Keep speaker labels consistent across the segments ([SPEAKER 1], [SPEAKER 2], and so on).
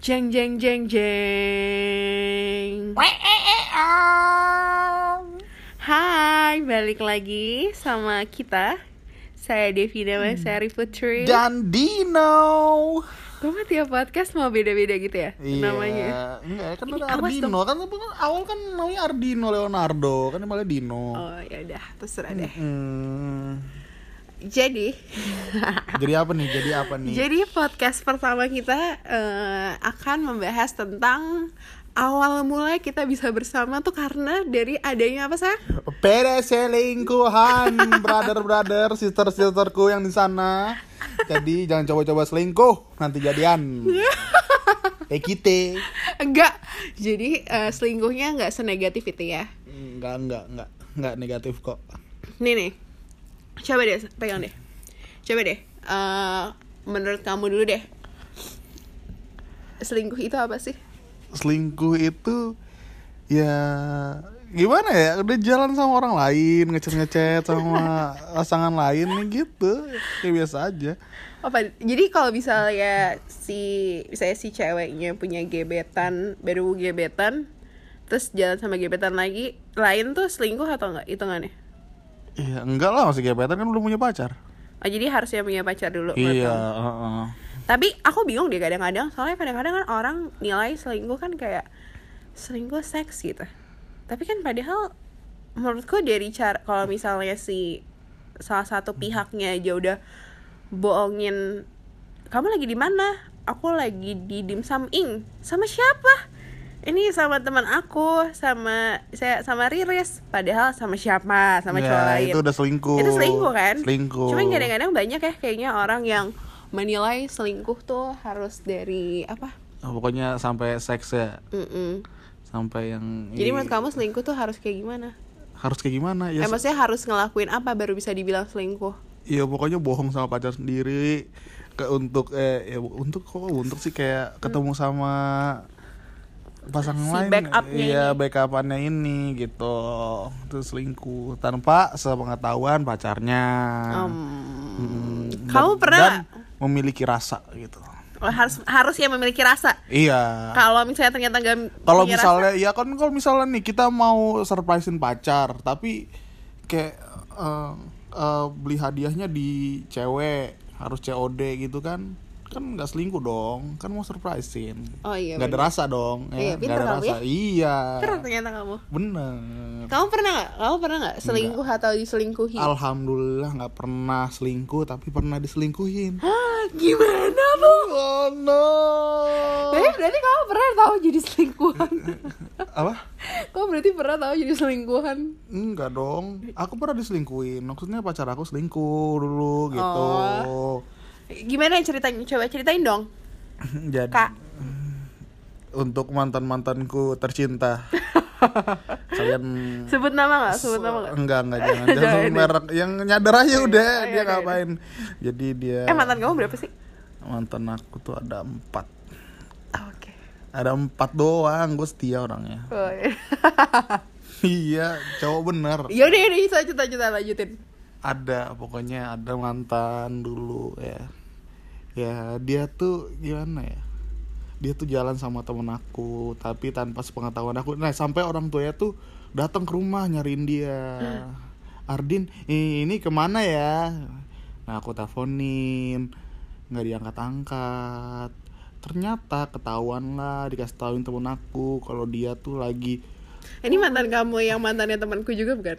[SPEAKER 1] Jeng jeng jeng jeng. Hai, balik lagi sama kita. Saya Devi Sari Putri.
[SPEAKER 2] Dan Dino.
[SPEAKER 1] Kok mah tiap podcast mau beda-beda gitu ya
[SPEAKER 2] Iya,
[SPEAKER 1] namanya?
[SPEAKER 2] enggak kan
[SPEAKER 1] Ini
[SPEAKER 2] ada Ardino kan kan awal kan namanya Ardino Leonardo kan namanya Dino.
[SPEAKER 1] Oh ya udah, terserah deh.
[SPEAKER 2] Hmm.
[SPEAKER 1] Jadi,
[SPEAKER 2] Jadi apa nih? Jadi apa nih?
[SPEAKER 1] jadi podcast pertama kita eh, akan membahas tentang awal mulai kita bisa bersama tuh karena dari adanya apa sih?
[SPEAKER 2] Pede selingkuhan, brother-brother, sister-sisterku yang di sana. Jadi jangan coba-coba selingkuh, nanti jadian. Kayak kita.
[SPEAKER 1] Enggak. Jadi eh, selingkuhnya enggak senegatif itu ya.
[SPEAKER 2] Enggak, enggak, enggak, enggak negatif kok.
[SPEAKER 1] Nih nih. Coba deh, pegang deh. Coba deh. eh, menurut kamu dulu deh. Selingkuh itu apa sih?
[SPEAKER 2] Selingkuh itu ya gimana ya udah jalan sama orang lain ngechat ngechat sama pasangan lain nih gitu kayak biasa aja
[SPEAKER 1] Apa? Jadi kalau misalnya si misalnya si ceweknya punya gebetan, baru gebetan, terus jalan sama gebetan lagi, lain tuh selingkuh atau enggak hitungannya?
[SPEAKER 2] Iya enggak lah masih gebetan kan belum punya pacar
[SPEAKER 1] Oh, jadi harusnya punya pacar dulu.
[SPEAKER 2] iya
[SPEAKER 1] kamu?
[SPEAKER 2] heeh.
[SPEAKER 1] Tapi aku bingung deh kadang-kadang, soalnya kadang-kadang kan orang nilai selingkuh kan kayak selingkuh seks gitu. Tapi kan padahal menurutku dari cara kalau misalnya si salah satu pihaknya aja udah bohongin kamu lagi di mana? Aku lagi di dimsum ing. Sama siapa? Ini sama teman aku, sama saya sama Riris. Padahal sama siapa? Sama
[SPEAKER 2] Ya,
[SPEAKER 1] cowok lain.
[SPEAKER 2] itu udah selingkuh
[SPEAKER 1] Itu selingkuh kan?
[SPEAKER 2] selingkuh
[SPEAKER 1] Cuman kadang-kadang banyak ya kayaknya orang yang menilai selingkuh tuh harus dari apa?
[SPEAKER 2] Oh, pokoknya sampai seks ya
[SPEAKER 1] Mm-mm.
[SPEAKER 2] sampai yang
[SPEAKER 1] Jadi menurut kamu selingkuh tuh harus kayak gimana?
[SPEAKER 2] harus kayak gimana
[SPEAKER 1] eh,
[SPEAKER 2] ya
[SPEAKER 1] maksudnya harus ngelakuin apa baru bisa dibilang selingkuh?
[SPEAKER 2] Iya pokoknya bohong sama pacar sendiri ke untuk eh ya, untuk kok untuk sih kayak ketemu sama pasangan
[SPEAKER 1] Si
[SPEAKER 2] lain
[SPEAKER 1] backupnya
[SPEAKER 2] iya
[SPEAKER 1] ini.
[SPEAKER 2] backupannya ini gitu. Itu selingkuh tanpa sepengetahuan pacarnya.
[SPEAKER 1] Um,
[SPEAKER 2] Mm,
[SPEAKER 1] kamu
[SPEAKER 2] dan-
[SPEAKER 1] pernah
[SPEAKER 2] dan memiliki rasa gitu.
[SPEAKER 1] Harus harus ya memiliki rasa.
[SPEAKER 2] iya.
[SPEAKER 1] Kalau misalnya ternyata gak
[SPEAKER 2] kalau misalnya ya kan kalau misalnya nih kita mau surprisein pacar tapi kayak eh, eh, beli hadiahnya di cewek harus COD gitu kan kan nggak selingkuh dong kan mau surprisein.
[SPEAKER 1] Oh iya.
[SPEAKER 2] nggak ada rasa dong
[SPEAKER 1] Iya,
[SPEAKER 2] ya nggak
[SPEAKER 1] pintar
[SPEAKER 2] ada rasa iya
[SPEAKER 1] Keren ternyata kamu.
[SPEAKER 2] bener
[SPEAKER 1] Kamu pernah nggak? Kamu pernah nggak selingkuh atau diselingkuhi?
[SPEAKER 2] alhamdulillah nggak pernah selingkuh tapi pernah diselingkuhin
[SPEAKER 1] Hah, gimana bu?
[SPEAKER 2] oh no
[SPEAKER 1] Eh, berarti kamu pernah tahu jadi selingkuhan?
[SPEAKER 2] apa
[SPEAKER 1] kamu berarti pernah tahu jadi selingkuhan?
[SPEAKER 2] Enggak dong, aku pernah diselingkuhin. Maksudnya pacar aku selingkuh dulu gitu.
[SPEAKER 1] Oh. Gimana ceritanya? Coba ceritain dong.
[SPEAKER 2] Jadi
[SPEAKER 1] Kak.
[SPEAKER 2] untuk mantan mantanku tercinta, kalian
[SPEAKER 1] Sebut nama nggak? Sebut nama nggak?
[SPEAKER 2] enggak enggak jangan jangan
[SPEAKER 1] Jangan
[SPEAKER 2] sebut merek yang nyadar aja udah
[SPEAKER 1] Oh, iya,
[SPEAKER 2] dia
[SPEAKER 1] iya.
[SPEAKER 2] ngapain. Jadi dia
[SPEAKER 1] Eh mantan kamu berapa sih?
[SPEAKER 2] mantan aku tuh ada empat,
[SPEAKER 1] Oke.
[SPEAKER 2] ada empat doang. Gue setia orangnya.
[SPEAKER 1] Oh, iya.
[SPEAKER 2] iya, cowok bener.
[SPEAKER 1] ya udah udah bisa cerita cerita lanjutin.
[SPEAKER 2] ada pokoknya ada mantan dulu ya ya dia tuh gimana ya? Dia tuh jalan sama temen aku tapi tanpa sepengetahuan aku. Nah sampai orang tuanya tuh datang ke rumah nyariin dia. Ardin "I- ini ke mana ya? Nah aku teleponin nggak diangkat angkat ternyata ketahuan lah dikasih tahuin temen aku kalau dia tuh lagi
[SPEAKER 1] Ini mantan kamu yang mantannya temanku juga bukan?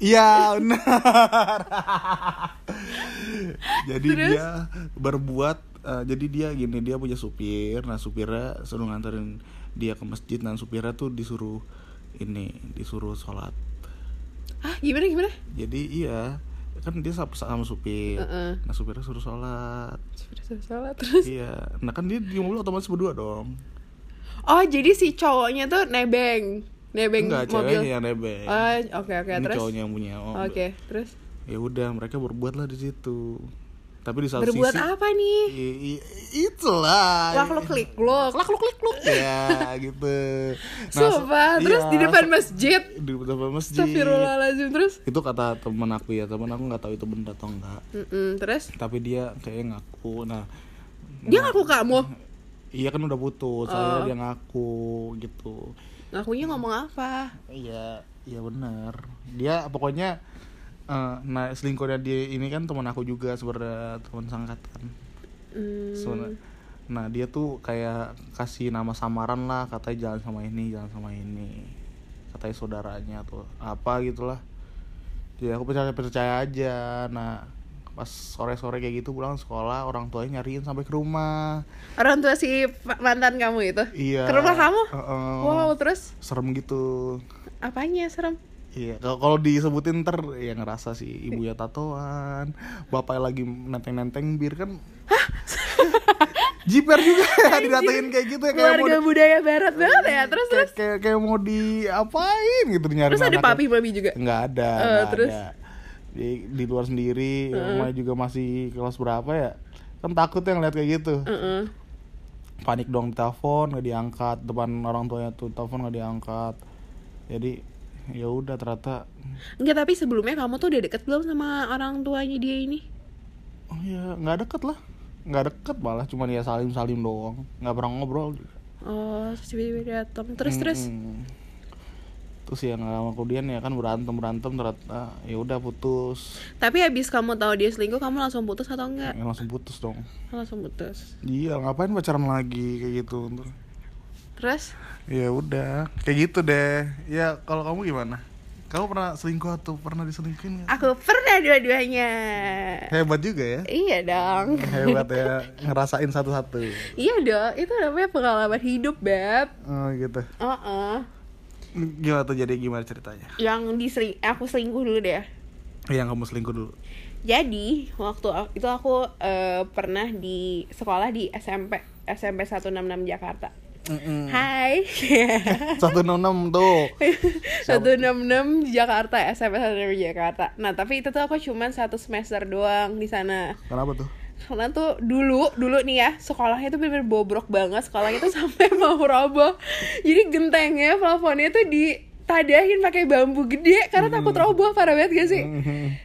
[SPEAKER 2] Iya benar. jadi
[SPEAKER 1] Terus?
[SPEAKER 2] dia berbuat eh, jadi dia gini dia punya supir nah supirnya suruh nganterin dia ke masjid dan supirnya tuh disuruh ini disuruh sholat
[SPEAKER 1] Ah gimana gimana?
[SPEAKER 2] jadi iya kan dia sama, sama supir
[SPEAKER 1] Heeh.
[SPEAKER 2] nah supirnya suruh sholat
[SPEAKER 1] Sudah sudah salah terus.
[SPEAKER 2] iya nah kan dia di mobil otomatis berdua dong
[SPEAKER 1] Oh jadi si cowoknya tuh nebeng, nebeng
[SPEAKER 2] enggak
[SPEAKER 1] mobil.
[SPEAKER 2] ceweknya yang nebeng
[SPEAKER 1] Oh oke oke
[SPEAKER 2] ini
[SPEAKER 1] terus.
[SPEAKER 2] cowoknya yang punya
[SPEAKER 1] Oke
[SPEAKER 2] mobil.
[SPEAKER 1] terus.
[SPEAKER 2] Ya udah mereka berbuat lah di situ. Tapi di satu
[SPEAKER 1] Berbuat
[SPEAKER 2] sisi
[SPEAKER 1] apa nih?
[SPEAKER 2] Itulah
[SPEAKER 1] Lak lu klik luk, lak lu klik luk.
[SPEAKER 2] ya gitu.
[SPEAKER 1] Sumpah,
[SPEAKER 2] se-
[SPEAKER 1] terus
[SPEAKER 2] iya,
[SPEAKER 1] di depan masjid.
[SPEAKER 2] di depan masjid.
[SPEAKER 1] Astagfirullahaladzim terus.
[SPEAKER 2] itu kata temen aku ya temen aku nggak tahu itu bener atau enggak
[SPEAKER 1] Mm-mm, terus?
[SPEAKER 2] Tapi dia kayak ngaku. Nah
[SPEAKER 1] dia ngaku kamu.
[SPEAKER 2] iya kan udah putus.
[SPEAKER 1] Oh.
[SPEAKER 2] akhirnya dia ngaku gitu.
[SPEAKER 1] Ngakunya ngomong apa?
[SPEAKER 2] Iya iya benar dia pokoknya eh, nah selingkuhnya dia ini kan teman aku juga sebenarnya teman sangkatan Sebenarnya. nah dia tuh kayak kasih nama samaran lah katanya jalan sama ini jalan sama ini. Katanya saudaranya tuh apa gitulah. Jadi aku percaya percaya aja. Nah pas sore sore kayak gitu pulang sekolah orang tuanya nyariin sampai ke rumah.
[SPEAKER 1] Orang tua si mantan kamu itu?
[SPEAKER 2] Iya.
[SPEAKER 1] Ke rumah kamu?
[SPEAKER 2] Heeh.
[SPEAKER 1] wow terus?
[SPEAKER 2] Serem gitu.
[SPEAKER 1] Apanya serem
[SPEAKER 2] Iya, kalau disebutin ntar ya ngerasa sih ibunya tatoan, bapaknya lagi nenteng-nenteng bir kan. Jiper juga ya didatain kayak gitu ya kayak mau
[SPEAKER 1] keluarga budaya barat banget ya terus terus
[SPEAKER 2] kayak, kayak, kayak mau diapain gitu nyari
[SPEAKER 1] terus ada papi mami juga
[SPEAKER 2] Nggak ada,
[SPEAKER 1] Eh,
[SPEAKER 2] nggak
[SPEAKER 1] terus?
[SPEAKER 2] ada. Di, di luar sendiri, rumahnya juga masih kelas berapa ya? Kan takut ya ngeliat kayak gitu.
[SPEAKER 1] Heeh.
[SPEAKER 2] Panik dong telepon nggak diangkat depan orang tuanya tuh telepon nggak diangkat. Jadi ya udah ternyata
[SPEAKER 1] Enggak tapi sebelumnya kamu tuh udah deket belum sama orang tuanya dia ini
[SPEAKER 2] Oh iya, nggak deket lah. Nggak deket malah, cuman ya salim-salim doang. Nggak pernah ngobrol juga.
[SPEAKER 1] oh terus tiba-tiba datang terus terus
[SPEAKER 2] Mm-mm. Terus ya nggak lama kemudian ya kan berantem berantem ternyata ya udah putus.
[SPEAKER 1] tapi habis kamu tahu dia selingkuh kamu langsung putus atau enggak
[SPEAKER 2] Ya, langsung putus dong.
[SPEAKER 1] langsung putus
[SPEAKER 2] Iya, ngapain pacaran lagi kayak gitu.
[SPEAKER 1] Terus
[SPEAKER 2] Ya udah, kayak gitu deh. Ya kalau kamu gimana? Kamu pernah selingkuh atau pernah diselingkuhin
[SPEAKER 1] aku pernah dua-duanya
[SPEAKER 2] Hebat juga ya.
[SPEAKER 1] iya dong
[SPEAKER 2] Hebat ya, ngerasain satu-satu.
[SPEAKER 1] iya dong itu namanya pengalaman hidup beb
[SPEAKER 2] Oh gitu.
[SPEAKER 1] Heeh.
[SPEAKER 2] Gimana tuh jadi gimana ceritanya?
[SPEAKER 1] yang diseling aku selingkuh dulu deh
[SPEAKER 2] Yang kamu selingkuh dulu.
[SPEAKER 1] Jadi waktu itu aku eh, pernah di sekolah di SMP SMP 166 Jakarta. Hai.
[SPEAKER 2] 166 tuh.
[SPEAKER 1] 166 di Jakarta SMP 166 Jakarta. Nah tapi itu tuh aku cuman satu semester doang di sana.
[SPEAKER 2] Kenapa tuh?
[SPEAKER 1] Karena tuh dulu dulu nih ya sekolahnya tuh bener-bener bobrok banget sekolahnya tuh sampai mau roboh. Jadi gentengnya plafonnya tuh ditadahin pakai bambu gede karena takut roboh parah banget gak sih?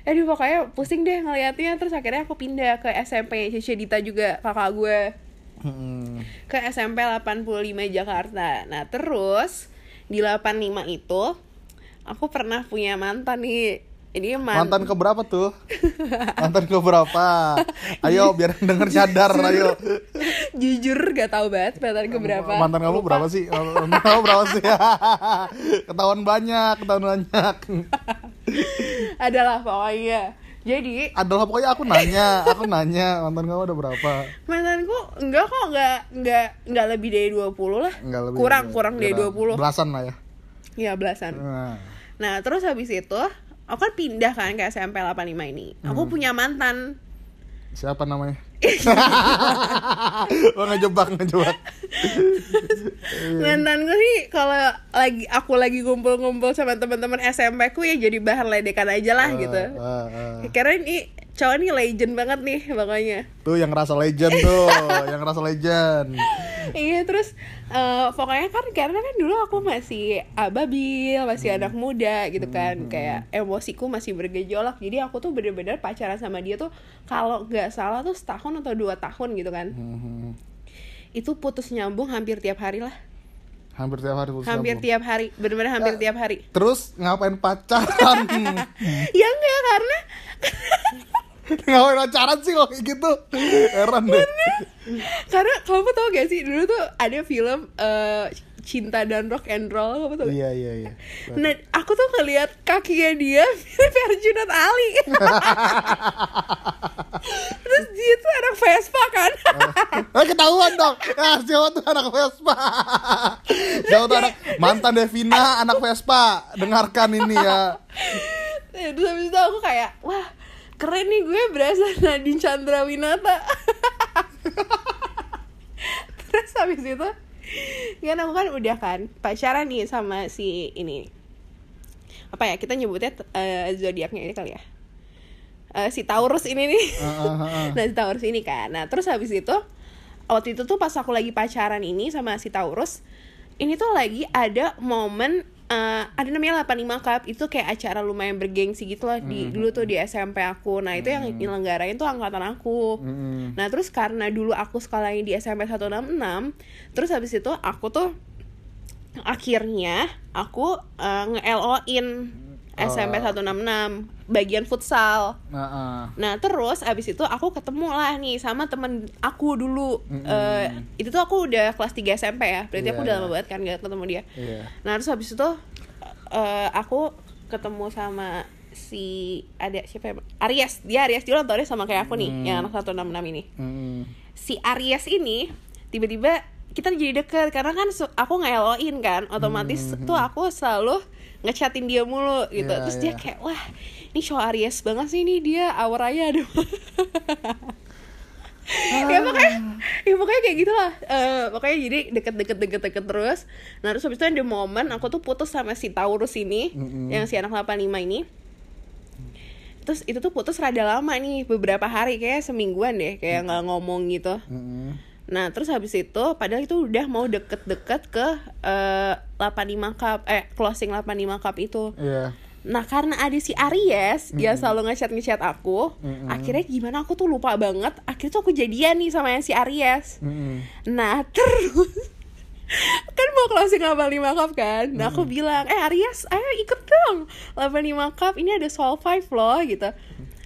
[SPEAKER 1] Aduh pokoknya pusing deh ngeliatnya terus akhirnya aku pindah ke SMP Cici Dita juga kakak gue Ke SMP 85 Jakarta. Nah terus di 85 itu aku pernah punya mantan nih. Ini man-
[SPEAKER 2] Mantan ke berapa tuh? Mantan ke berapa? Ayo biar denger sadar ayo.
[SPEAKER 1] jujur gak tahu banget mantan ke berapa.
[SPEAKER 2] Mantan kamu berapa sih? Mantan kamu berapa sih? ketahuan banyak, ketahuan banyak.
[SPEAKER 1] Adalah pokoknya. Jadi
[SPEAKER 2] Adalah pokoknya aku nanya, aku nanya mantan kamu ada berapa?
[SPEAKER 1] mantanku enggak kok enggak enggak enggak lebih dari 20 lah.
[SPEAKER 2] Enggak lebih.
[SPEAKER 1] kurang kurang dari
[SPEAKER 2] Kira
[SPEAKER 1] 20.
[SPEAKER 2] Belasan lah ya.
[SPEAKER 1] Iya belasan.
[SPEAKER 2] Nah.
[SPEAKER 1] Nah, terus habis itu aku kan pindah kan ke SMP 85 ini. Aku punya mantan.
[SPEAKER 2] Siapa namanya? oh ngejebak ngejebak.
[SPEAKER 1] Mantanku sih kalau lagi aku lagi ngumpul-ngumpul sama teman-teman SMP ku ya jadi bahan ledekan aja lah gitu.
[SPEAKER 2] Ah, ah.
[SPEAKER 1] Karena ini cowok ini legend banget nih pokoknya.
[SPEAKER 2] Tuh yang ngerasa legend tuh, yang ngerasa legend.
[SPEAKER 1] Iya terus eh, pokoknya kan karena kan dulu aku masih ababil, masih anak muda gitu kan, kayak emosiku masih bergejolak. Jadi aku tuh bener-bener pacaran sama dia tuh kalau nggak salah tuh setahun atau dua tahun gitu kan.
[SPEAKER 2] Mhm.
[SPEAKER 1] Itu putus nyambung hampir tiap hari lah.
[SPEAKER 2] Hampir tiap hari putus
[SPEAKER 1] Hampir
[SPEAKER 2] nyambung.
[SPEAKER 1] tiap hari, bener-bener hampir tiap hari.
[SPEAKER 2] Terus ngapain pacaran?
[SPEAKER 1] ya enggak karena
[SPEAKER 2] ngapain pacaran sih kok kayak gitu? Heran deh.
[SPEAKER 1] karena kamu tau gak sih dulu tuh ada film eh, cinta dan rock and roll tau gak?
[SPEAKER 2] Iya iya iya.
[SPEAKER 1] Nah, aku tuh ngeliat kakinya dia mirip Herjunot Ali. Terus dia tuh anak Vespa kan.
[SPEAKER 2] Eh ketahuan dong. Ah, siapa tuh anak Vespa? siapa tuh anak mantan Devina anak Vespa? Dengarkan ini ya.
[SPEAKER 1] Terus habis itu aku kayak, wah keren nih gue berasa Nadine Chandra Winata. Terus habis itu kan aku kan udah kan pacaran nih sama si ini. Apa ya kita nyebutnya eh, zodiaknya ini kali ya. Eh, si Taurus ini nih.
[SPEAKER 2] Ah, ah, ah.
[SPEAKER 1] nah si Taurus ini kan. Nah terus habis itu waktu itu tuh pas aku lagi pacaran ini sama si Taurus ini tuh lagi ada momen eh, ada namanya 85 Cup itu kayak acara lumayan bergengsi gitu lah di dulu tuh di SMP aku. Nah itu yang nyelenggarain tuh angkatan aku.
[SPEAKER 2] Mm-mm.
[SPEAKER 1] Nah terus karena dulu aku sekolahnya di SMP 166 Terus habis itu aku tuh Akhirnya aku eh, nge-LO-in SMP 166 Bagian futsal.
[SPEAKER 2] Nah, ah.
[SPEAKER 1] Nah terus abis itu aku ketemu lah nih sama temen aku dulu. Eh, Itu tuh aku udah kelas 3 SMP ya. Berarti aku
[SPEAKER 2] Iya,
[SPEAKER 1] udah lama
[SPEAKER 2] iya.
[SPEAKER 1] banget kan gak ketemu dia.
[SPEAKER 2] Iya.
[SPEAKER 1] Nah terus habis itu eh, aku ketemu sama si ada siapa ya? Aries. Dia Aries. Dia tahunnya sama kayak aku nih yang anak 166 ini.
[SPEAKER 2] Mm-mm.
[SPEAKER 1] si Aries ini tiba-tiba kita jadi deket karena kan aku ngeloin kan otomatis tuh aku selalu ngechatin dia mulu gitu.
[SPEAKER 2] Iya,
[SPEAKER 1] terus dia
[SPEAKER 2] iya.
[SPEAKER 1] kayak wah ini cowok Aries banget sih ini dia auranya ada ya pokoknya ya pokoknya kayak gitulah. Eh pokoknya jadi deket-deket deket-deket terus. Nah terus habis itu ada momen aku tuh putus sama si Taurus ini
[SPEAKER 2] Mm-mm.
[SPEAKER 1] yang si anak 85 ini. Terus itu tuh putus rada lama nih beberapa hari kayak semingguan deh kayak nggak ngomong gitu.
[SPEAKER 2] Mm-mm.
[SPEAKER 1] Nah terus habis itu padahal itu udah mau deket-deket ke eh, 85 cup eh closing 85 cup itu
[SPEAKER 2] Iya.
[SPEAKER 1] Nah karena ada si Aries Dia selalu ngechat ngechat aku
[SPEAKER 2] Mm-mm.
[SPEAKER 1] Akhirnya gimana aku tuh lupa banget Akhirnya tuh aku jadian nih sama yang si Aries
[SPEAKER 2] Mm-mm.
[SPEAKER 1] Nah terus Kan mau closing 85 cup kan Nah aku bilang Eh Aries ayo ikut dong 85 cup ini ada soul 5 loh gitu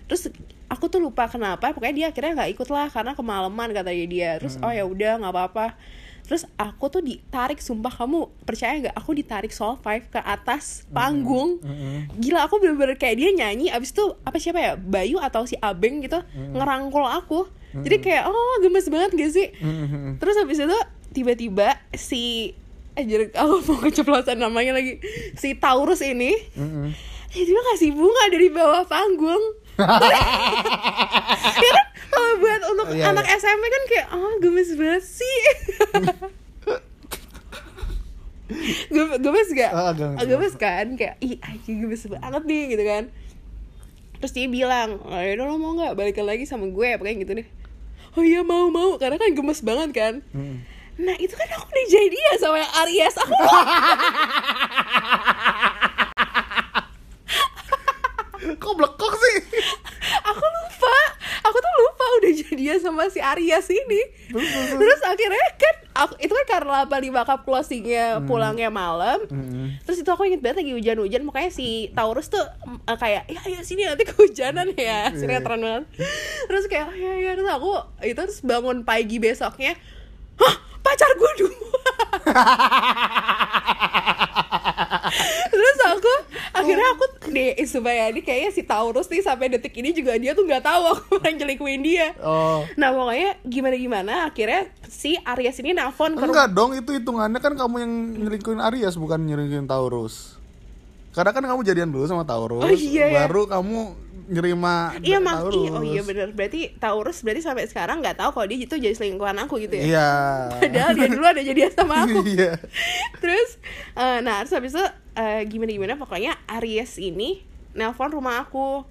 [SPEAKER 1] Terus aku tuh lupa kenapa Pokoknya dia akhirnya gak ikut lah Karena kemalaman katanya dia. Terus oh ya udah nggak apa-apa. Terus aku tuh ditarik Sumpah kamu percaya gak Aku ditarik soul 5 ke atas panggung.
[SPEAKER 2] Mm-mm.
[SPEAKER 1] Gila aku bener-bener kayak dia nyanyi Abis itu apa siapa ya Bayu atau si Abeng gitu Ngerangkul aku. Jadi kayak oh gemes banget gak sih?
[SPEAKER 2] Mm-mm.
[SPEAKER 1] Terus habis itu tiba-tiba si Anjir aku mau keceplosan namanya lagi Si Taurus ini
[SPEAKER 2] Mm-mm.
[SPEAKER 1] Tiba-tiba ngasih bunga dari bawah panggung Ya kan kalau buat untuk
[SPEAKER 2] Iya,
[SPEAKER 1] anak
[SPEAKER 2] iya.
[SPEAKER 1] SMP kan kayak Oh gemes banget sih Gem- Gemes gak?
[SPEAKER 2] Ah, gemes.
[SPEAKER 1] Gemes kan? Kayak ih anjing gemes banget nih gitu kan Terus dia bilang oh, yaudah lo mau gak balikan lagi sama gue Pokoknya gitu deh Oh iya mau mau Karena kan gemes banget kan
[SPEAKER 2] Mm.
[SPEAKER 1] Nah itu kan aku udah jadi ya sama yang Aries Aku
[SPEAKER 2] Kok blekok sih?
[SPEAKER 1] aku lupa. Aku tuh lupa udah jadian sama si Aries ini. Terus akhirnya kan aku, itu kan karena 85 cup closingnya pulangnya malam.
[SPEAKER 2] Mm-mm.
[SPEAKER 1] terus itu aku inget banget lagi hujan-hujan. Makanya si Taurus tuh eh, kayak ya ayo sini nanti kehujanan ya. Sinetron banget. Terus kayak "Oh, ya ya. Terus aku itu terus bangun pagi besoknya hah pacar gue dua terus aku akhirnya aku deh supaya ini kayaknya si Taurus nih sampai detik ini juga dia tuh nggak tahu aku nyelikuin dia
[SPEAKER 2] Oh.
[SPEAKER 1] nah pokoknya gimana gimana akhirnya si Aries ini nelfon ke
[SPEAKER 2] Enggak dong, itu hitungannya kan kamu yang nyelingkuhin Aries bukan nyelingkuhin Taurus. Karena kan kamu jadian dulu sama Taurus,
[SPEAKER 1] Oh, iya, iya.
[SPEAKER 2] baru kamu nerima
[SPEAKER 1] Iya mak,
[SPEAKER 2] Taurus.
[SPEAKER 1] iya, oh iya bener Berarti Taurus berarti sampai sekarang nggak tahu kalau dia itu jadi selingkuhan aku gitu ya.
[SPEAKER 2] Iya.
[SPEAKER 1] Padahal dia dulu ada jadi sama aku.
[SPEAKER 2] Iya.
[SPEAKER 1] Terus, eh, nah terus habis itu eh, gimana gimana pokoknya Aries ini nelpon rumah aku.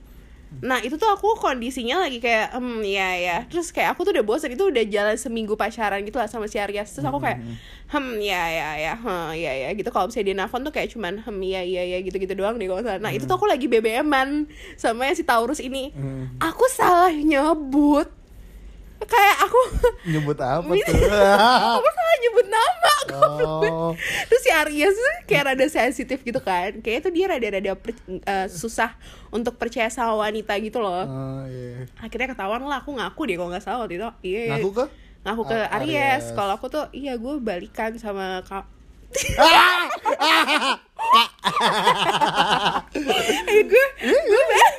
[SPEAKER 1] Nah itu tuh aku kondisinya lagi kayak, hmm ya ya. Terus kayak aku tuh udah bosan itu udah jalan seminggu pacaran gitu lah sama si Aries. Terus aku kayak, hmm ya ya ya, hmm ya ya gitu. Kalau misalnya dia nelfon tuh kayak cuman hmm ya ya ya gitu gitu doang deh kalau salah. Nah itu tuh aku lagi BBM-an sama si Taurus ini.
[SPEAKER 2] Hmm.
[SPEAKER 1] Aku salah nyebut. Kayak aku
[SPEAKER 2] Nyebut apa
[SPEAKER 1] Iya.
[SPEAKER 2] tuh?
[SPEAKER 1] aku salah nyebut nama
[SPEAKER 2] Oh.
[SPEAKER 1] terus si Aries tuh kayak rada sensitif gitu kan kayaknya tuh dia rada-rada per- eh, susah untuk percaya sama wanita gitu loh
[SPEAKER 2] Oh, iya.
[SPEAKER 1] akhirnya ketahuan lah aku ngaku deh kalau nggak salah waktu itu iya
[SPEAKER 2] Ngaku ke?
[SPEAKER 1] ngaku ke
[SPEAKER 2] A-
[SPEAKER 1] Aries,
[SPEAKER 2] Aries.
[SPEAKER 1] kalau aku tuh iya gue balikan sama kak eh gue gue ba-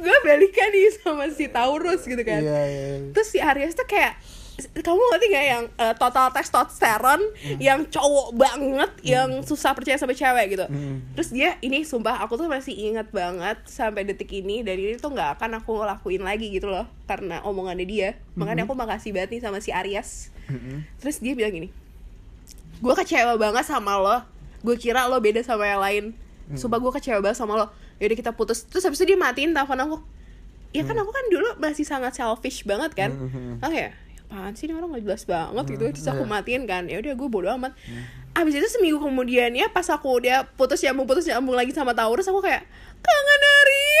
[SPEAKER 1] gue balikan nih sama si Taurus gitu kan.
[SPEAKER 2] Iya, iya.
[SPEAKER 1] terus si Aries tuh kayak kamu ngerti gak yang eh, total testosteron yang cowok banget yang susah percaya sama cewek gitu.
[SPEAKER 2] Hmm.
[SPEAKER 1] terus dia ini sumpah aku tuh masih ingat banget sampai detik ini dan ini tuh nggak akan aku lakuin lagi gitu loh karena omongannya dia. Makanya aku makasih banget nih sama si Aries.
[SPEAKER 2] Mm-mm.
[SPEAKER 1] terus dia bilang gini gue kecewa banget sama lo. Gue kira lo beda sama yang lain. Sumpah gue kecewa banget sama lo yaudah kita putus. Terus habis itu dia matiin telepon aku. Ya kan aku kan dulu masih sangat selfish banget kan.
[SPEAKER 2] Mhm.
[SPEAKER 1] oke apaan sih ini orang gak jelas banget gitu. Terus aku
[SPEAKER 2] iya.
[SPEAKER 1] matiin kan. Ya udah gue bodo amat. Abis itu seminggu kemudian ya pas aku udah putus nyambung putus nyambung lagi sama Taurus aku kayak kangen hari.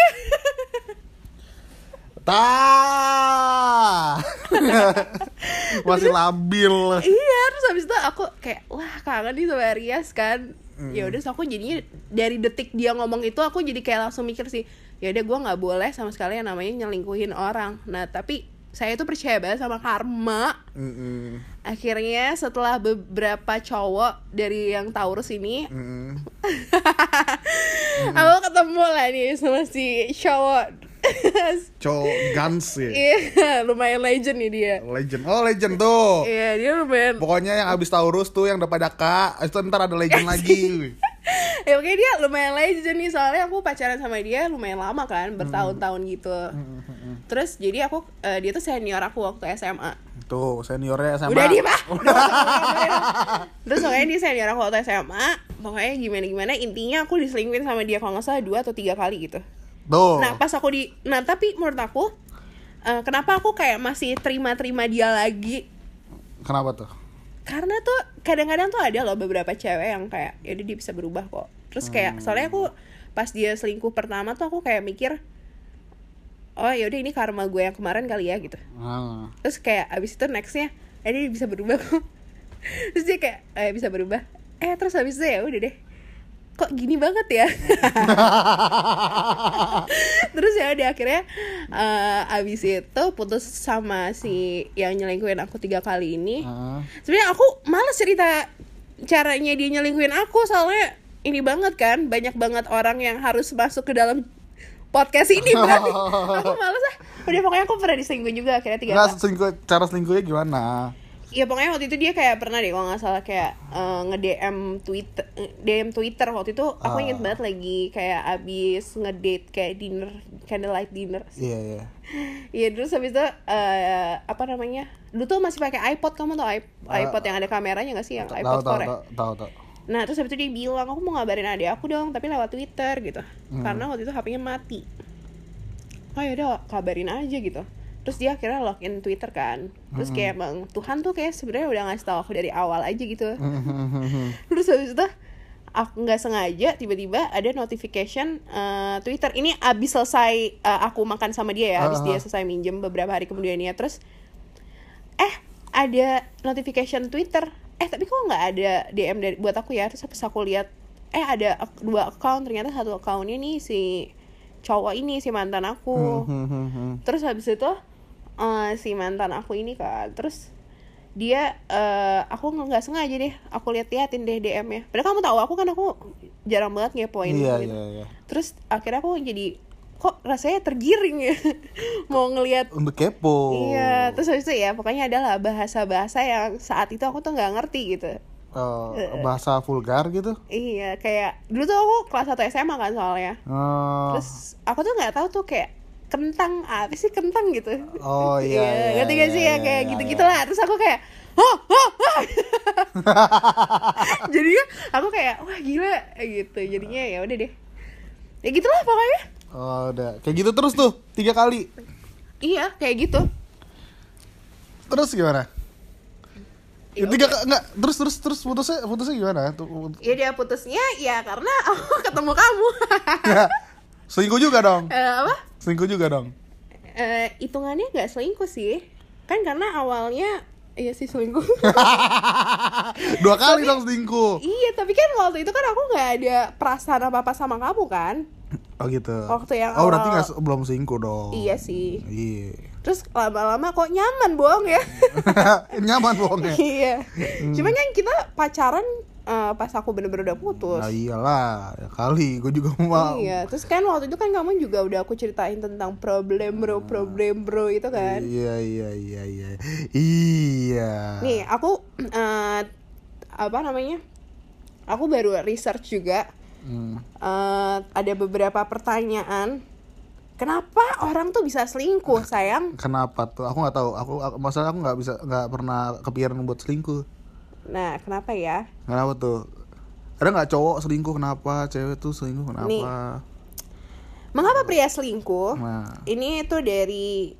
[SPEAKER 2] Tah masih labil.
[SPEAKER 1] Iya terus habis itu aku kayak wah kangen nih sama Rias kan ya udah terus aku jadinya dari detik dia ngomong itu aku jadi kayak langsung mikir sih ya udah gue nggak boleh sama sekali yang namanya nyelingkuhin orang nah tapi saya tuh percaya banget sama karma
[SPEAKER 2] Mm-mm.
[SPEAKER 1] akhirnya setelah beberapa cowok dari yang Taurus ini
[SPEAKER 2] Mm-mm.
[SPEAKER 1] aku ketemu lah nih sama si cowok
[SPEAKER 2] cowok guns ya
[SPEAKER 1] iya lumayan legend nih dia.
[SPEAKER 2] Legend. Oh legend tuh.
[SPEAKER 1] Iya dia lumayan
[SPEAKER 2] pokoknya yang abis Taurus tuh yang dapat daka itu ntar ada legend lagi.
[SPEAKER 1] Ya oke dia lumayan legend nih soalnya aku pacaran sama dia lumayan lama kan bertahun-tahun gitu. Terus jadi aku eh, dia tuh senior aku waktu SMA
[SPEAKER 2] tuh seniornya sama
[SPEAKER 1] udah di mah terus pokoknya dia senior aku waktu SMA pokoknya gimana gimana intinya aku diselingkuhin sama dia kalau nggak salah dua atau tiga kali gitu
[SPEAKER 2] tuh.
[SPEAKER 1] Nah pas aku di nah tapi menurut aku eh, kenapa aku kayak masih terima-terima dia lagi?
[SPEAKER 2] Kenapa tuh?
[SPEAKER 1] Karena tuh kadang-kadang tuh ada loh beberapa cewek yang kayak ya udah dia bisa berubah kok. Terus kayak soalnya aku pas dia selingkuh pertama tuh aku kayak mikir oh yaudah ini karma gue yang kemarin kali ya gitu.
[SPEAKER 2] Ah.
[SPEAKER 1] terus kayak abis itu nextnya eh dia bisa berubah kok. Terus dia kayak eh bisa berubah. Eh terus habis itu ya udah deh kok gini banget ya? Terus ya udah akhirnya eh, abis itu putus sama si yang nyelingkuhin aku tiga kali ini.
[SPEAKER 2] Ah.
[SPEAKER 1] sebenarnya aku males cerita caranya dia nyelingkuhin aku soalnya ini banget kan banyak banget orang yang harus masuk ke dalam podcast ini berarti. Aku males ah. Udah pokoknya aku pernah diselingkuhin juga akhirnya tiga
[SPEAKER 2] Nggak,
[SPEAKER 1] kali.
[SPEAKER 2] selingkuh, cara selingkuhnya gimana
[SPEAKER 1] ya pokoknya waktu itu dia kayak pernah deh kalau nggak salah kayak eh, nge DM Twitter DM Twitter waktu itu aku
[SPEAKER 2] Ah.
[SPEAKER 1] inget banget lagi kayak abis ngedate kayak dinner candlelight dinner
[SPEAKER 2] iya iya
[SPEAKER 1] Iya terus habis itu eh, apa namanya dulu tuh masih pakai iPod kamu tau
[SPEAKER 2] Ah.
[SPEAKER 1] iPod yang ada kameranya gak sih yang iPod
[SPEAKER 2] tahu
[SPEAKER 1] Core ya?
[SPEAKER 2] tahu tahu tahu
[SPEAKER 1] Nah terus habis itu dia bilang aku mau ngabarin adik aku dong tapi lewat Twitter gitu karena waktu itu HP-nya mati. Oh yaudah kabarin aja gitu. Terus dia akhirnya login Twitter kan. Terus kayak emang Tuhan tuh kayak sebenarnya udah ngasih tahu aku dari awal aja gitu. Terus habis itu aku nggak sengaja tiba-tiba ada notification eh, Twitter. Ini abis selesai eh, aku makan sama dia ya, abis
[SPEAKER 2] Ah,
[SPEAKER 1] dia selesai minjem beberapa hari kemudian ya. Terus eh ada notification Twitter. Eh tapi kok nggak ada DM dari buat aku ya? Terus pas aku lihat eh ada dua account. Ternyata satu accountnya nih si cowok ini si mantan aku.
[SPEAKER 2] Hmm,
[SPEAKER 1] terus habis itu eh, si mantan aku ini kan terus dia eh, aku nggak sengaja deh aku lihat liatin deh DM nya padahal kamu tahu aku kan aku jarang banget ngepoin
[SPEAKER 2] iya
[SPEAKER 1] gitu.
[SPEAKER 2] iya iya.
[SPEAKER 1] Terus akhirnya aku jadi kok rasanya tergiring ya? Mau ngelihat
[SPEAKER 2] kepo.
[SPEAKER 1] Iya, terus habis itu ya pokoknya adalah bahasa-bahasa yang saat itu aku tuh nggak ngerti gitu.
[SPEAKER 2] Eh, bahasa vulgar gitu?
[SPEAKER 1] Iya, kayak dulu tuh aku kelas 1 SMA kan soalnya.
[SPEAKER 2] Oh,
[SPEAKER 1] Terus aku tuh nggak tahu tuh kayak kentang apa sih kentang gitu.
[SPEAKER 2] oh iya, iya,
[SPEAKER 1] ngerti gak
[SPEAKER 2] iya,
[SPEAKER 1] sih
[SPEAKER 2] iya,
[SPEAKER 1] ya kayak
[SPEAKER 2] iya,
[SPEAKER 1] gitu-gitu lah. Terus aku kayak Hah, hah, hah. Jadinya aku kayak wah gila gitu. Jadinya ya udah deh. Ya gitulah pokoknya.
[SPEAKER 2] Oh, udah. Kayak gitu terus tuh, tiga kali.
[SPEAKER 1] Iya, kayak gitu.
[SPEAKER 2] Terus gimana?
[SPEAKER 1] Ya
[SPEAKER 2] Tiga enggak, terus terus terus putusnya putusnya gimana? Tuh, put-
[SPEAKER 1] Ya dia putusnya ya karena aku ketemu kamu.
[SPEAKER 2] Selingkuh juga dong.
[SPEAKER 1] Eh, apa?
[SPEAKER 2] Selingkuh juga dong.
[SPEAKER 1] eh hitungannya nggak selingkuh sih kan karena awalnya iya sih selingkuh
[SPEAKER 2] Dua kali dong selingkuh.
[SPEAKER 1] iya tapi kan waktu itu kan aku nggak ada perasaan apa apa sama kamu kan
[SPEAKER 2] Oh gitu.
[SPEAKER 1] Waktu yang
[SPEAKER 2] Oh, berarti
[SPEAKER 1] awal-
[SPEAKER 2] nggak se- belum selingkuh dong.
[SPEAKER 1] iya sih
[SPEAKER 2] Iya.
[SPEAKER 1] terus lama-lama kok nyaman bohong ya
[SPEAKER 2] Nyaman bohongnya.
[SPEAKER 1] iya cuman kan kita pacaran eh, pas aku bener-bener udah putus
[SPEAKER 2] Nah iyalah, ya kali gue juga mau.
[SPEAKER 1] Iya, terus kan waktu itu kan kamu juga udah aku ceritain tentang problem bro, problem bro itu kan.
[SPEAKER 2] Iya iya iya iya. Iya.
[SPEAKER 1] Nih, aku eh, apa namanya? Aku baru research juga.
[SPEAKER 2] Hmm.
[SPEAKER 1] Eh, ada beberapa pertanyaan. Kenapa orang tuh bisa selingkuh, sayang?
[SPEAKER 2] Kenapa tuh? Aku nggak tahu. Aku, aku masalah aku nggak bisa nggak pernah kepikiran buat selingkuh.
[SPEAKER 1] Nah, kenapa ya?
[SPEAKER 2] Kenapa tuh? Ada nggak cowok selingkuh kenapa? Cewek tuh selingkuh kenapa?
[SPEAKER 1] Mengapa pria selingkuh?
[SPEAKER 2] Nah,
[SPEAKER 1] Ini tuh dari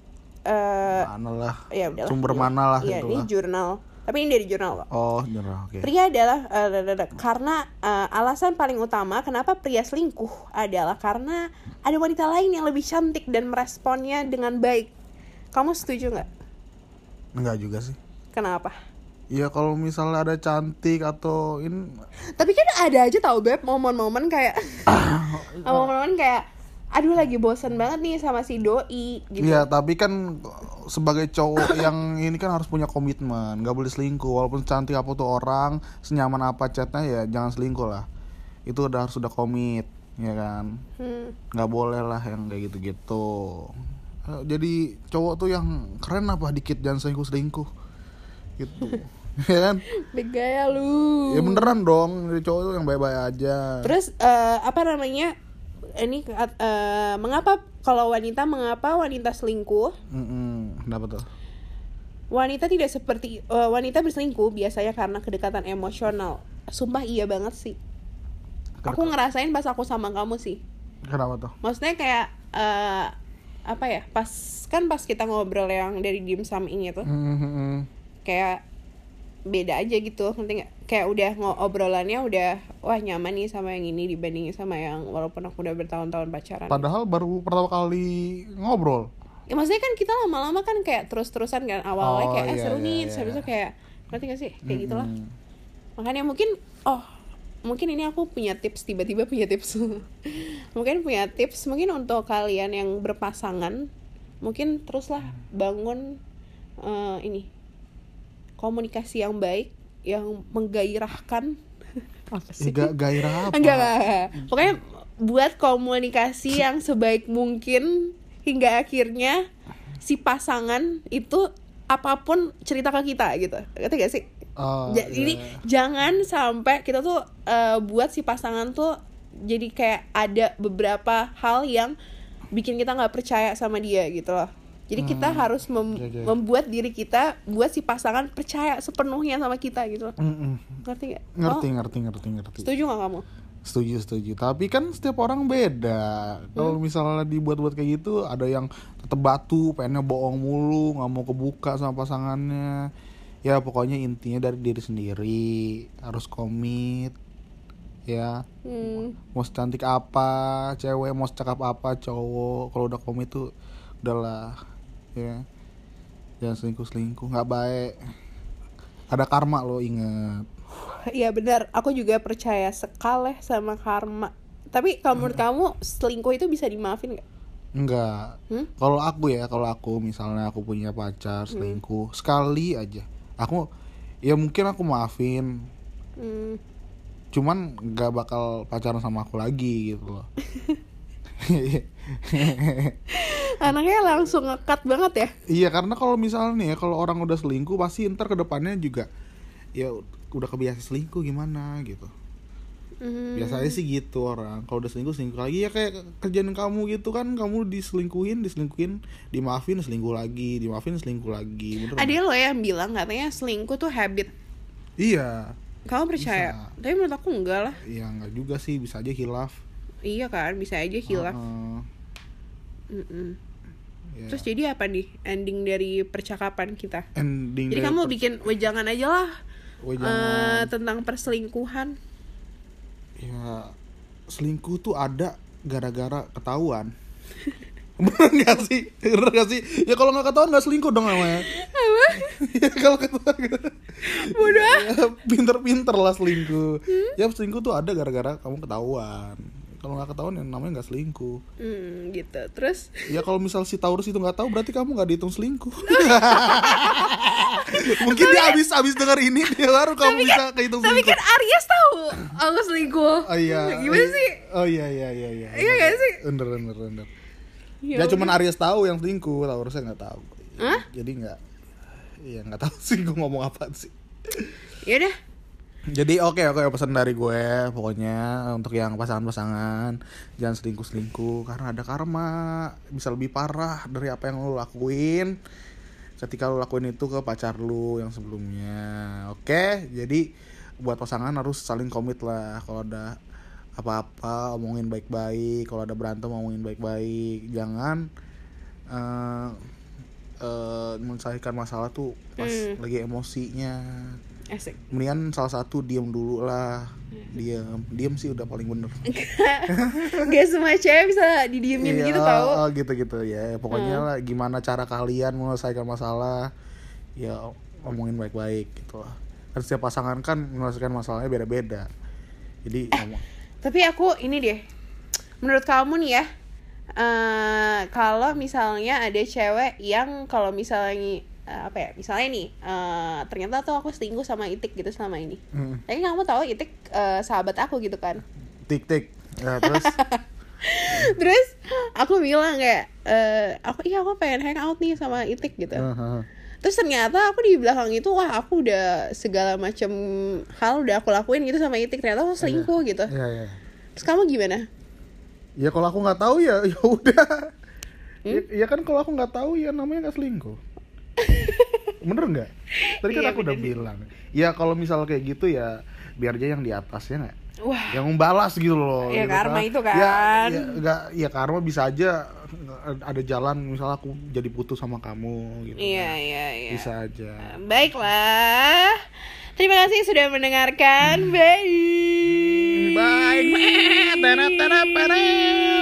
[SPEAKER 1] eh
[SPEAKER 2] mana lah
[SPEAKER 1] ya udahlah.
[SPEAKER 2] sumber
[SPEAKER 1] Iya.
[SPEAKER 2] mana lah
[SPEAKER 1] Iya,
[SPEAKER 2] gitu
[SPEAKER 1] ini jurnal. Tapi ini dari jurnal kok.
[SPEAKER 2] oh nyerah oke
[SPEAKER 1] Pria adalah eh, da- da- da- karena eh, alasan paling utama kenapa pria selingkuh adalah karena ada wanita lain yang lebih cantik dan meresponnya dengan baik. Kamu setuju nggak?
[SPEAKER 2] enggak juga sih
[SPEAKER 1] Kenapa?
[SPEAKER 2] Iya kalau misalnya ada cantik atau in
[SPEAKER 1] Tapi kan ada aja tau beb momen-momen kayak momen-momen kayak aduh lagi bosen banget nih sama si doi gitu.
[SPEAKER 2] Iya tapi kan sebagai cowok yang ini kan harus punya komitmen nggak boleh selingkuh. Walaupun cantik apa tuh orang senyaman apa chatnya ya jangan selingkuh lah. Itu udah harus udah komit ya kan?
[SPEAKER 1] Hmm.
[SPEAKER 2] nggak boleh lah yang kayak gitu-gitu. Jadi cowok tuh yang keren apa dikit jangan selingkuh selingkuh gitu ya kan
[SPEAKER 1] Begaya lu.
[SPEAKER 2] ya beneran dong jadi cowok tuh yang baik-baik aja
[SPEAKER 1] Terus eh, apa namanya? Ini eh, mengapa kalau wanita mengapa wanita selingkuh?
[SPEAKER 2] Mm-mm, kenapa tuh
[SPEAKER 1] Wanita tidak seperti eh, wanita berselingkuh biasanya karena kedekatan emosional. Sumpah iya banget sih. Aku ngerasain pas aku sama kamu sih.
[SPEAKER 2] kenapa tuh
[SPEAKER 1] Maksudnya kayak eh, apa ya? Pas kan pas kita ngobrol yang dari dim sum ini tuh
[SPEAKER 2] Mm-mm.
[SPEAKER 1] Kayak beda aja gitu nggak? Kayak udah ngobrolannya udah wah nyaman nih sama yang ini dibandingin sama yang walaupun aku udah bertahun-tahun pacaran.
[SPEAKER 2] Padahal baru pertama kali ngobrol.
[SPEAKER 1] Ya maksudnya kan kita lama-lama kan kayak terus-terusan kan awalnya
[SPEAKER 2] Oh,
[SPEAKER 1] kayak eh
[SPEAKER 2] iya,
[SPEAKER 1] seru
[SPEAKER 2] iya,
[SPEAKER 1] nih
[SPEAKER 2] iya.
[SPEAKER 1] terus habis itu kayak ngerti gak sih? Kayak gitulah
[SPEAKER 2] Mm-mm.
[SPEAKER 1] makanya mungkin oh mungkin ini aku punya tips tiba-tiba punya tips. Mungkin punya tips mungkin untuk kalian yang berpasangan mungkin teruslah bangun eh, ini komunikasi yang baik yang menggairahkan apa sih
[SPEAKER 2] Ga- gairah apa
[SPEAKER 1] enggak, enggak, enggak. pokoknya buat komunikasi yang sebaik mungkin hingga akhirnya si pasangan itu apa pun cerita ke kita gitu ngerti gak sih
[SPEAKER 2] Oh,
[SPEAKER 1] Ja-
[SPEAKER 2] iya.
[SPEAKER 1] Jadi jangan sampai kita tuh eh, buat si pasangan tuh jadi kayak ada beberapa hal yang bikin kita nggak percaya sama dia gitu loh. Jadi kita harus mem-
[SPEAKER 2] Iya, iya.
[SPEAKER 1] membuat diri kita buat si pasangan percaya sepenuhnya sama kita gitu. loh.
[SPEAKER 2] Mm-mm.
[SPEAKER 1] Ngerti gak?
[SPEAKER 2] ngerti
[SPEAKER 1] Oh,
[SPEAKER 2] ngerti ngerti ngerti
[SPEAKER 1] setuju gak kamu?
[SPEAKER 2] setuju setuju tapi kan setiap orang beda
[SPEAKER 1] Hmm.
[SPEAKER 2] kalau misalnya dibuat-buat kayak gitu ada yang tetep batu pengennya bohong mulu nggak mau kebuka sama pasangannya ya pokoknya intinya dari diri sendiri harus komit ya
[SPEAKER 1] Hmm.
[SPEAKER 2] mau cantik apa cewek mau cakap apa cowok kalau udah komit tuh udahlah ya jangan selingkuh selingkuh nggak baik ada karma lo inget
[SPEAKER 1] Iya benar, aku juga percaya sekali sama karma. Tapi kalau menurut kamu selingkuh itu bisa dimaafin gak?
[SPEAKER 2] Enggak.
[SPEAKER 1] Hmm?
[SPEAKER 2] Kalau aku ya, kalau aku misalnya aku punya pacar selingkuh sekali aja, aku ya mungkin aku maafin.
[SPEAKER 1] Hmm.
[SPEAKER 2] Cuman nggak bakal pacaran sama aku lagi gitu loh.
[SPEAKER 1] Anaknya langsung ngekat banget ya?
[SPEAKER 2] iya karena kalau misalnya nih ya, kalau orang udah selingkuh pasti ntar ke depannya juga ya udah kebiasa selingkuh gimana gitu.
[SPEAKER 1] Hmm.
[SPEAKER 2] Biasanya sih gitu orang. Kalau udah selingkuh selingkuh lagi ya kayak kerjaan kamu gitu kan, kamu diselingkuhin, diselingkuhin, dimaafin selingkuh lagi, dimaafin selingkuh lagi. Bener
[SPEAKER 1] Ada lo yang bilang katanya selingkuh tuh habit.
[SPEAKER 2] Iya,
[SPEAKER 1] Kamu percaya? Tapi menurut aku enggak lah.
[SPEAKER 2] ya nggak juga sih bisa aja hilaf.
[SPEAKER 1] Iya kan, bisa aja hilaf.
[SPEAKER 2] Heeh,
[SPEAKER 1] Mm-mm.
[SPEAKER 2] Ya.
[SPEAKER 1] Terus jadi apa nih ending dari percakapan kita?
[SPEAKER 2] ending
[SPEAKER 1] Jadi kamu bikin wejangan aja lah
[SPEAKER 2] Weh,
[SPEAKER 1] eh,
[SPEAKER 2] jangan.
[SPEAKER 1] tentang perselingkuhan.
[SPEAKER 2] ya selingkuh tuh ada gara-gara ketahuan. Bener gak sih? Bener gak sih? Ya kalau nggak ketahuan nggak selingkuh dong namanya.
[SPEAKER 1] Apa?
[SPEAKER 2] ya kalau ketahuan
[SPEAKER 1] Bodoh.
[SPEAKER 2] ya, pinter-pinter lah selingkuh. Ya selingkuh tuh ada gara-gara kamu ketahuan. Kalau nggak ketahuan ya namanya nggak selingkuh.
[SPEAKER 1] Hmm, gitu. Terus
[SPEAKER 2] Ya kalau misal si Taurus itu nggak tahu berarti kamu nggak dihitung selingkuh. Mungkin dia abis abis dengar ini dia baru kamu bisa kehitung
[SPEAKER 1] tapi
[SPEAKER 2] selingkuh.
[SPEAKER 1] kan Aries tahu aku selingkuh.
[SPEAKER 2] Oh iya.
[SPEAKER 1] Gimana
[SPEAKER 2] iya.
[SPEAKER 1] sih?
[SPEAKER 2] Oh iya iya iya iya.
[SPEAKER 1] Iya nggak sih?
[SPEAKER 2] Bener bener bener.
[SPEAKER 1] Ya
[SPEAKER 2] Ya, cuman Aries tahu yang selingkuh, Taurusnya nggak tahu.
[SPEAKER 1] Hah?
[SPEAKER 2] Jadi nggak Iya nggak tahu sih gue ngomong apa sih.
[SPEAKER 1] Ya udah.
[SPEAKER 2] Jadi oke oke pesan dari gue pokoknya untuk yang pasangan-pasangan jangan selingkuh-selingkuh karena ada karma bisa lebih parah dari apa yang lo lakuin ketika lo lakuin itu ke pacar lu yang sebelumnya. Oke, jadi buat pasangan harus saling komit lah kalau ada apa-apa omongin baik-baik, kalau ada berantem omongin baik-baik. Jangan eh, eh, menyelesaikan masalah tuh pas
[SPEAKER 1] Hmm.
[SPEAKER 2] lagi emosinya
[SPEAKER 1] asik.
[SPEAKER 2] Mendingan salah satu diem dulu lah. Diem. Diem sih udah paling bener.
[SPEAKER 1] Gak semua cewek bisa didiemin
[SPEAKER 2] Iya,
[SPEAKER 1] gitu tau.
[SPEAKER 2] oh, gitu gitu ya pokoknya lah gimana cara kalian menyelesaikan masalah ya ngomongin baik-baik gitu lah. Kan setiap pasangan kan menyelesaikan masalahnya beda-beda. Jadi ngomong
[SPEAKER 1] Tapi aku ini deh, menurut kamu nih ya, eh kalau misalnya ada cewek yang kalau misalnya eh, apa ya, misalnya nih, eh, ternyata tuh aku selingkuh sama Itik gitu selama ini.
[SPEAKER 2] hmm,
[SPEAKER 1] Tapi kamu tahu Itik eh, sahabat aku gitu kan.
[SPEAKER 2] tik tik ya, terus
[SPEAKER 1] Terus aku bilang kayak, eh, aku iya aku pengen hang out nih sama Itik gitu.
[SPEAKER 2] eh, eh,
[SPEAKER 1] Terus ternyata aku di belakang itu wah aku udah segala macam hal udah aku lakuin gitu sama Itik ternyata aku selingkuh gitu.
[SPEAKER 2] ya ya
[SPEAKER 1] Terus kamu gimana?
[SPEAKER 2] ya kalau aku nggak tahu ya ya udah
[SPEAKER 1] Hmm?
[SPEAKER 2] ya, ya kan kalau aku nggak tahu ya namanya nggak selingkuh bener nggak tadi kan
[SPEAKER 1] Iya,
[SPEAKER 2] aku udah
[SPEAKER 1] bener.
[SPEAKER 2] bilang ya kalau misal kayak gitu ya biar aja yang di atas ya nggak
[SPEAKER 1] Wah,
[SPEAKER 2] yang membalas gitu loh
[SPEAKER 1] Ya,
[SPEAKER 2] gitu
[SPEAKER 1] karma itu kan.
[SPEAKER 2] ya, ya, nggak ya karma bisa aja ada jalan misalnya aku jadi putus sama kamu gitu
[SPEAKER 1] iya
[SPEAKER 2] kan.
[SPEAKER 1] iya iya.
[SPEAKER 2] bisa aja
[SPEAKER 1] Baiklah. Terima kasih sudah mendengarkan. Bye.
[SPEAKER 2] bye tanah.